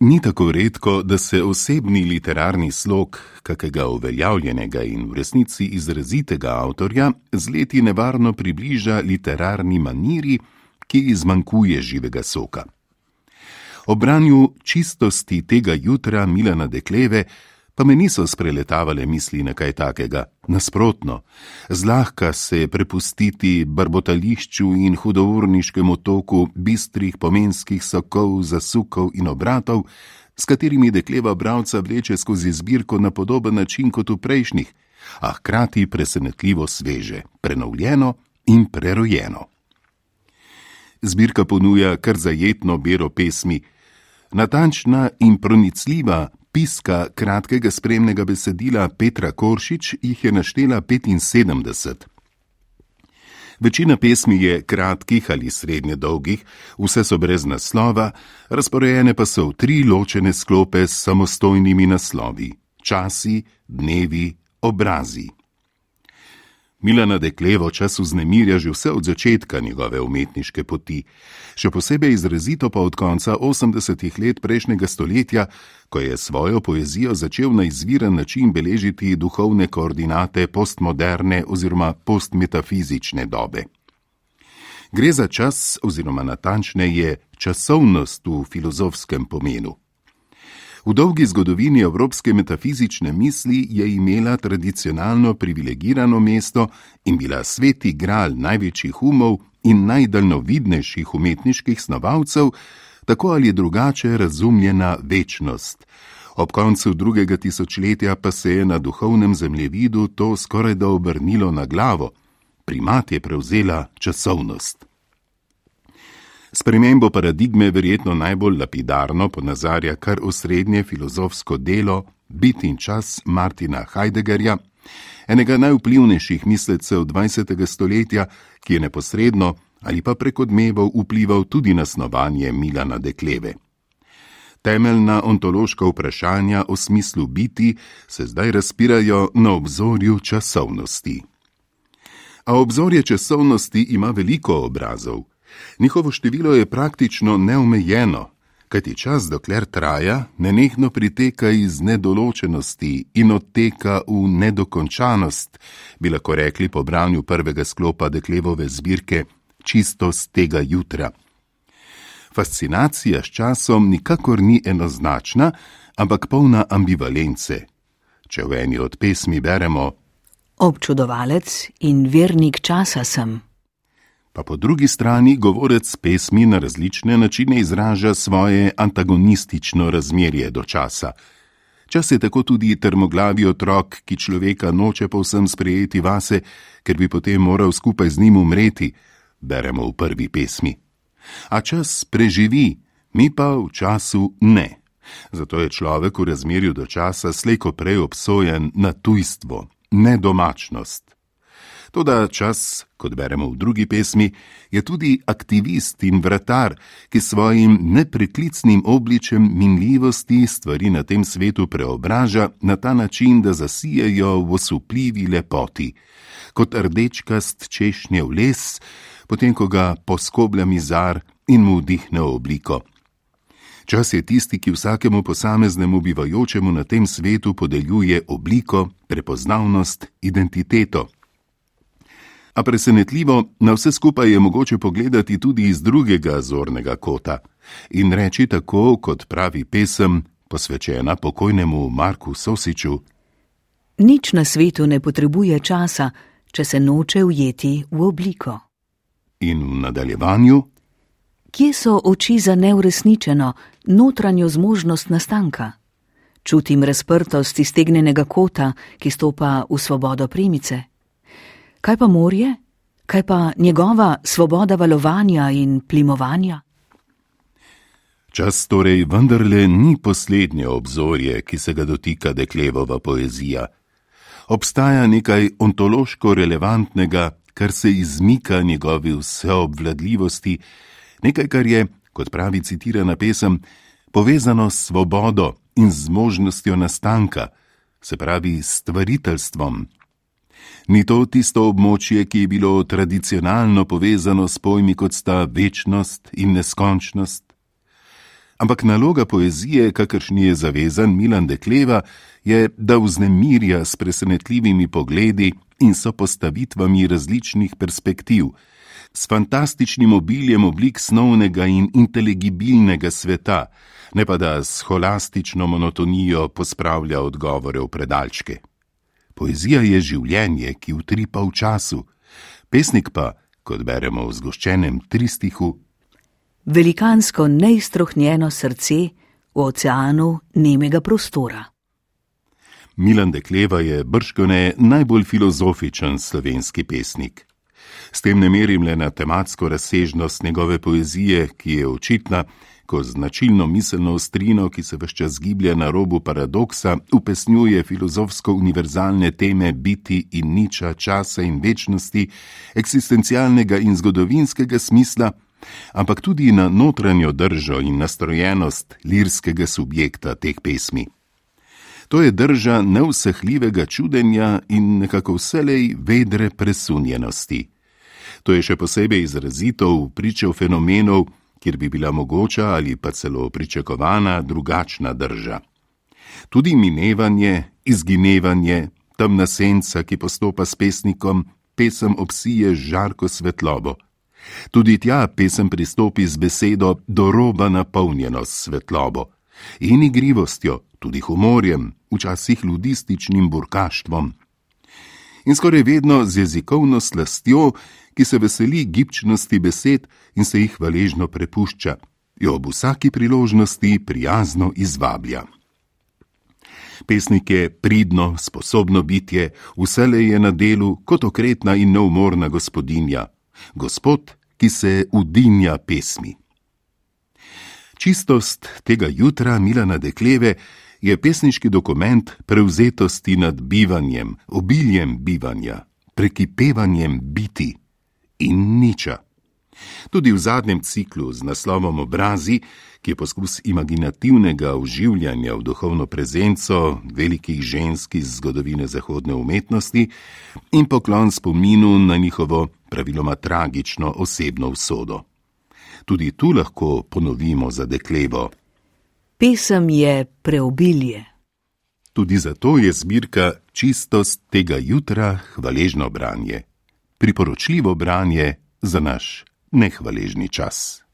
Ni tako redko, da se osebni literarni slog kakega uveljavljenega in v resnici izrazitega avtorja z leti nevarno približa literarni maniri, ki izmanjkuje živega soka. Ob branju čistosti tega jutra Milana Dekleve pa me niso spreletavale misli na kaj takega, nasprotno, zlahka se prepustiti barbotališču in hudourniškemu toku bistrih pomenskih sokov, zasukov in obratov, s katerimi dekleva bravca vleče skozi zbirko na podoben način kot v prejšnjih, a hkrati presenetljivo sveže, prenovljeno in prerojeno. Zbirka ponuja kar zajetno bero pesmi, natančna in pronicljiva spiska kratkega spremnega besedila Petra Koršič jih je naštela 75. Večina pesmi je kratkih ali srednje dolgih, vse so brez naslova, razporejene pa so v tri ločene sklope s samostojnimi naslovi: časi, dnevi, obrazi. Milana Deklevo čas vznemirja že vse od začetka njegove umetniške poti, še posebej izrazito pa od konca 80-ih let prejšnjega stoletja, ko je svojo poezijo začel na izviren način beležiti duhovne koordinate postmoderne oziroma postmetafizične dobe. Gre za čas oziroma natančneje časovnost v filozofskem pomenu. V dolgi zgodovini evropske metafizične misli je imela tradicionalno privilegirano mesto in bila sveti gral največjih umov in najdaljnovidnejših umetniških snovalcev, tako ali drugače razumljena večnost. Ob koncu drugega tisočletja pa se je na duhovnem zemljevidu to skoraj da obrnilo na glavo, primat je prevzela časovnost. Spremembo paradigme verjetno najbolj lapidarno ponazarja kar osrednje filozofsko delo Bit in čas Martina Heideggerja, enega najvplivnejših mislecev 20. stoletja, ki je neposredno ali pa preko dmevov vplival tudi na snovanje Milana Dekleve. Temeljna ontološka vprašanja o smislu biti se zdaj razpirajo na obzorju časovnosti. A obzorje časovnosti ima veliko obrazov. Njihovo število je praktično neomejeno, kajti čas, dokler traja, nenehno priteka iz nedoločenosti in odteka v nedokončanost, bi lahko rekli po branju prvega sklopa deklevove zbirke Čistost tega jutra. Fascinacija s časom nikakor ni enoznačna, ampak polna ambivalence. Če v eni od pesmi beremo: Občudovalec in vernik časa sem pa po drugi strani govorec pesmi na različne načine izraža svoje antagonistično razmerje do časa. Čas je tako tudi termoglavi otrok, ki človeka noče povsem sprejeti vase, ker bi potem moral skupaj z njim umreti, beremo v prvi pesmi. A čas preživi, mi pa v času ne. Zato je človek v razmerju do časa slejko prej obsojen na tujstvo, nedomačnost. Toda čas, kot beremo v drugi pesmi, je tudi aktivist in vratar, ki svojim nepreklicnim obličem minljivosti stvari na tem svetu preobraža na ta način, da zasijajo v osupljivi lepoti, kot rdečkast češnjev les, potem ko ga poskoblja mizar in mu vdihne obliko. Čas je tisti, ki vsakemu posameznemu bivajočemu na tem svetu podeljuje obliko, prepoznavnost, identiteto. A presenetljivo, na vse skupaj je mogoče pogledati tudi iz drugega zornega kota in reči tako, kot pravi pesem, posvečena pokojnemu Marku Sosiču: Nič na svetu ne potrebuje časa, če se noče ujeti v obliko. In v nadaljevanju: Kje so oči za neuresničeno, notranjo zmožnost nastanka? Čutim razprtost iztegnenega kota, ki stopa v svobodo premice. Kaj pa morje? Kaj pa njegova svoboda valovanja in plimovanja? Čas torej vendarle ni poslednje obzorje, ki se ga dotika deklevova poezija. Obstaja nekaj ontološko relevantnega, kar se izmika njegovi vseobvladljivosti, nekaj, kar je, kot pravi citirana pesem, povezano s svobodo in z možnostjo nastanka, se pravi s stvariteljstvom, Ni to tisto območje, ki je bilo tradicionalno povezano s pojmi kot sta večnost in neskončnost? Ampak naloga poezije, kakršni je zavezan Milan Dekleva, je, da vznemirja s presenetljivimi pogledi in sopostavitvami različnih perspektiv, s fantastičnim obiljem oblik snovnega in inteligibilnega sveta, ne pa da s holastično monotonijo pospravlja odgovore v predalčke. Poezija je življenje, ki utripa v času, pesnik pa, kot beremo v zgoščenem tristihu, velikansko neiztrohnjeno srce v oceanu nemega prostora. Milan Dekleva je brškone najbolj filozofičen slovenski pesnik. S tem ne merim le na tematsko razsežnost njegove poezije, ki je očitna, ko značilno miselno ostrino, ki se vse čas giblje na robu paradoksa, upesnjuje filozofsko univerzalne teme biti in niča, časa in večnosti, eksistencialnega in zgodovinskega smisla, ampak tudi na notranjo držo in nastrojenost lirskega subjekta teh pesmi. To je drža neusahljivega čudenja in nekako vselej vedre presunjenosti. To je še posebej izrazito v pričev fenomenov, kjer bi bila mogoča ali pa celo pričakovana drugačna drža. Tudi minevanje, izginevanje, temna senca, ki postopa s pesnikom, pesem obsije žarko svetlobo. Tudi tja pesem pristopi z besedo do roba napolnjenost svetlobo in igrivostjo, tudi humorjem, včasih ludističnim burkaštvom. In skoraj vedno z jezikovno slastjo, ki se veseli gibčnosti besed in se jih hvaležno prepušča, jo ob vsaki priložnosti prijazno izvablja. Pesnik je pridno, sposobno bitje, vselej je na delu kot okretna in neumorna gospodinja, gospod, ki se udinja pesmi. Čistost tega jutra Milana Dekleve je pesniški dokument prevzetosti nad bivanjem, obiljem bivanja, prekipevanjem biti in niča. Tudi v zadnjem ciklu z naslovom Obrazi, ki je poskus imaginativnega oživljanja v duhovno prezenco velikih žensk iz zgodovine zahodne umetnosti in poklon spominu na njihovo praviloma tragično osebno usodo. Tudi tu lahko ponovimo za deklevo. Pesem je preobilje. Tudi zato je zbirka čistost tega jutra hvaležno branje, priporočljivo branje za naš nehvaležni čas.